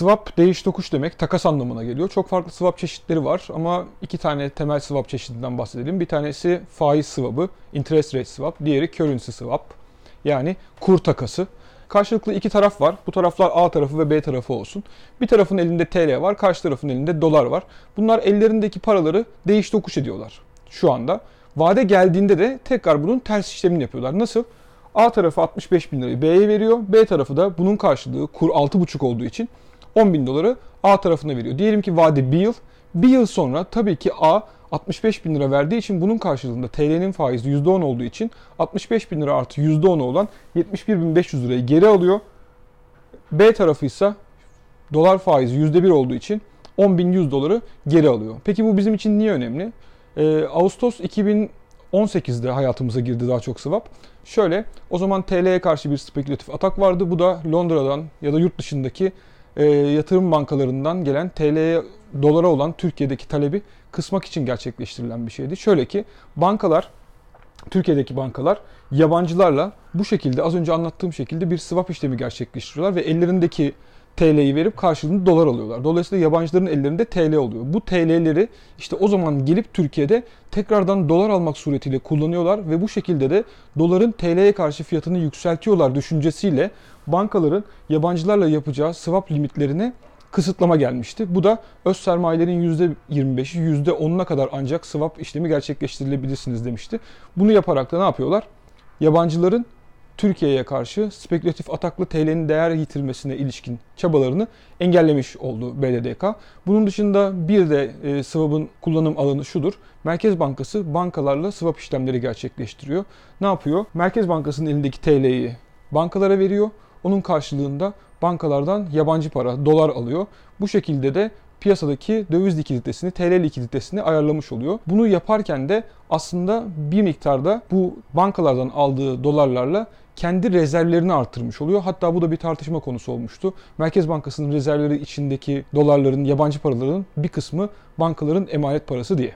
Swap değiş tokuş demek, takas anlamına geliyor. Çok farklı swap çeşitleri var ama iki tane temel swap çeşidinden bahsedelim. Bir tanesi faiz swap'ı, interest rate swap, diğeri currency swap. Yani kur takası. Karşılıklı iki taraf var. Bu taraflar A tarafı ve B tarafı olsun. Bir tarafın elinde TL var, karşı tarafın elinde dolar var. Bunlar ellerindeki paraları değiş tokuş ediyorlar şu anda. Vade geldiğinde de tekrar bunun ters işlemini yapıyorlar. Nasıl? A tarafı 65 bin lirayı B'ye veriyor. B tarafı da bunun karşılığı kur 6,5 olduğu için 10 bin doları A tarafına veriyor. Diyelim ki vade bir yıl. Bir yıl sonra tabii ki A 65 bin lira verdiği için bunun karşılığında TL'nin faizi %10 olduğu için 65 bin lira artı %10 olan 71.500 lirayı geri alıyor. B tarafı ise dolar faizi %1 olduğu için 10.100 doları geri alıyor. Peki bu bizim için niye önemli? Ee, Ağustos 2018'de hayatımıza girdi daha çok swap. Şöyle o zaman TL'ye karşı bir spekülatif atak vardı. Bu da Londra'dan ya da yurt dışındaki e, yatırım bankalarından gelen TL'ye dolara olan Türkiye'deki talebi kısmak için gerçekleştirilen bir şeydi. Şöyle ki bankalar Türkiye'deki bankalar yabancılarla bu şekilde az önce anlattığım şekilde bir swap işlemi gerçekleştiriyorlar ve ellerindeki TL'yi verip karşılığında dolar alıyorlar. Dolayısıyla yabancıların ellerinde TL oluyor. Bu TL'leri işte o zaman gelip Türkiye'de tekrardan dolar almak suretiyle kullanıyorlar ve bu şekilde de doların TL'ye karşı fiyatını yükseltiyorlar düşüncesiyle bankaların yabancılarla yapacağı swap limitlerini kısıtlama gelmişti. Bu da öz sermayelerin %25'i %10'una kadar ancak swap işlemi gerçekleştirilebilirsiniz demişti. Bunu yaparak da ne yapıyorlar? Yabancıların Türkiye'ye karşı spekülatif ataklı TL'nin değer yitirmesine ilişkin çabalarını engellemiş oldu BDDK. Bunun dışında bir de e, swap'ın kullanım alanı şudur. Merkez Bankası bankalarla swap işlemleri gerçekleştiriyor. Ne yapıyor? Merkez Bankası'nın elindeki TL'yi bankalara veriyor. Onun karşılığında bankalardan yabancı para, dolar alıyor. Bu şekilde de piyasadaki döviz likiditesini, TL likiditesini ayarlamış oluyor. Bunu yaparken de aslında bir miktarda bu bankalardan aldığı dolarlarla kendi rezervlerini arttırmış oluyor. Hatta bu da bir tartışma konusu olmuştu. Merkez Bankası'nın rezervleri içindeki dolarların, yabancı paraların bir kısmı bankaların emanet parası diye.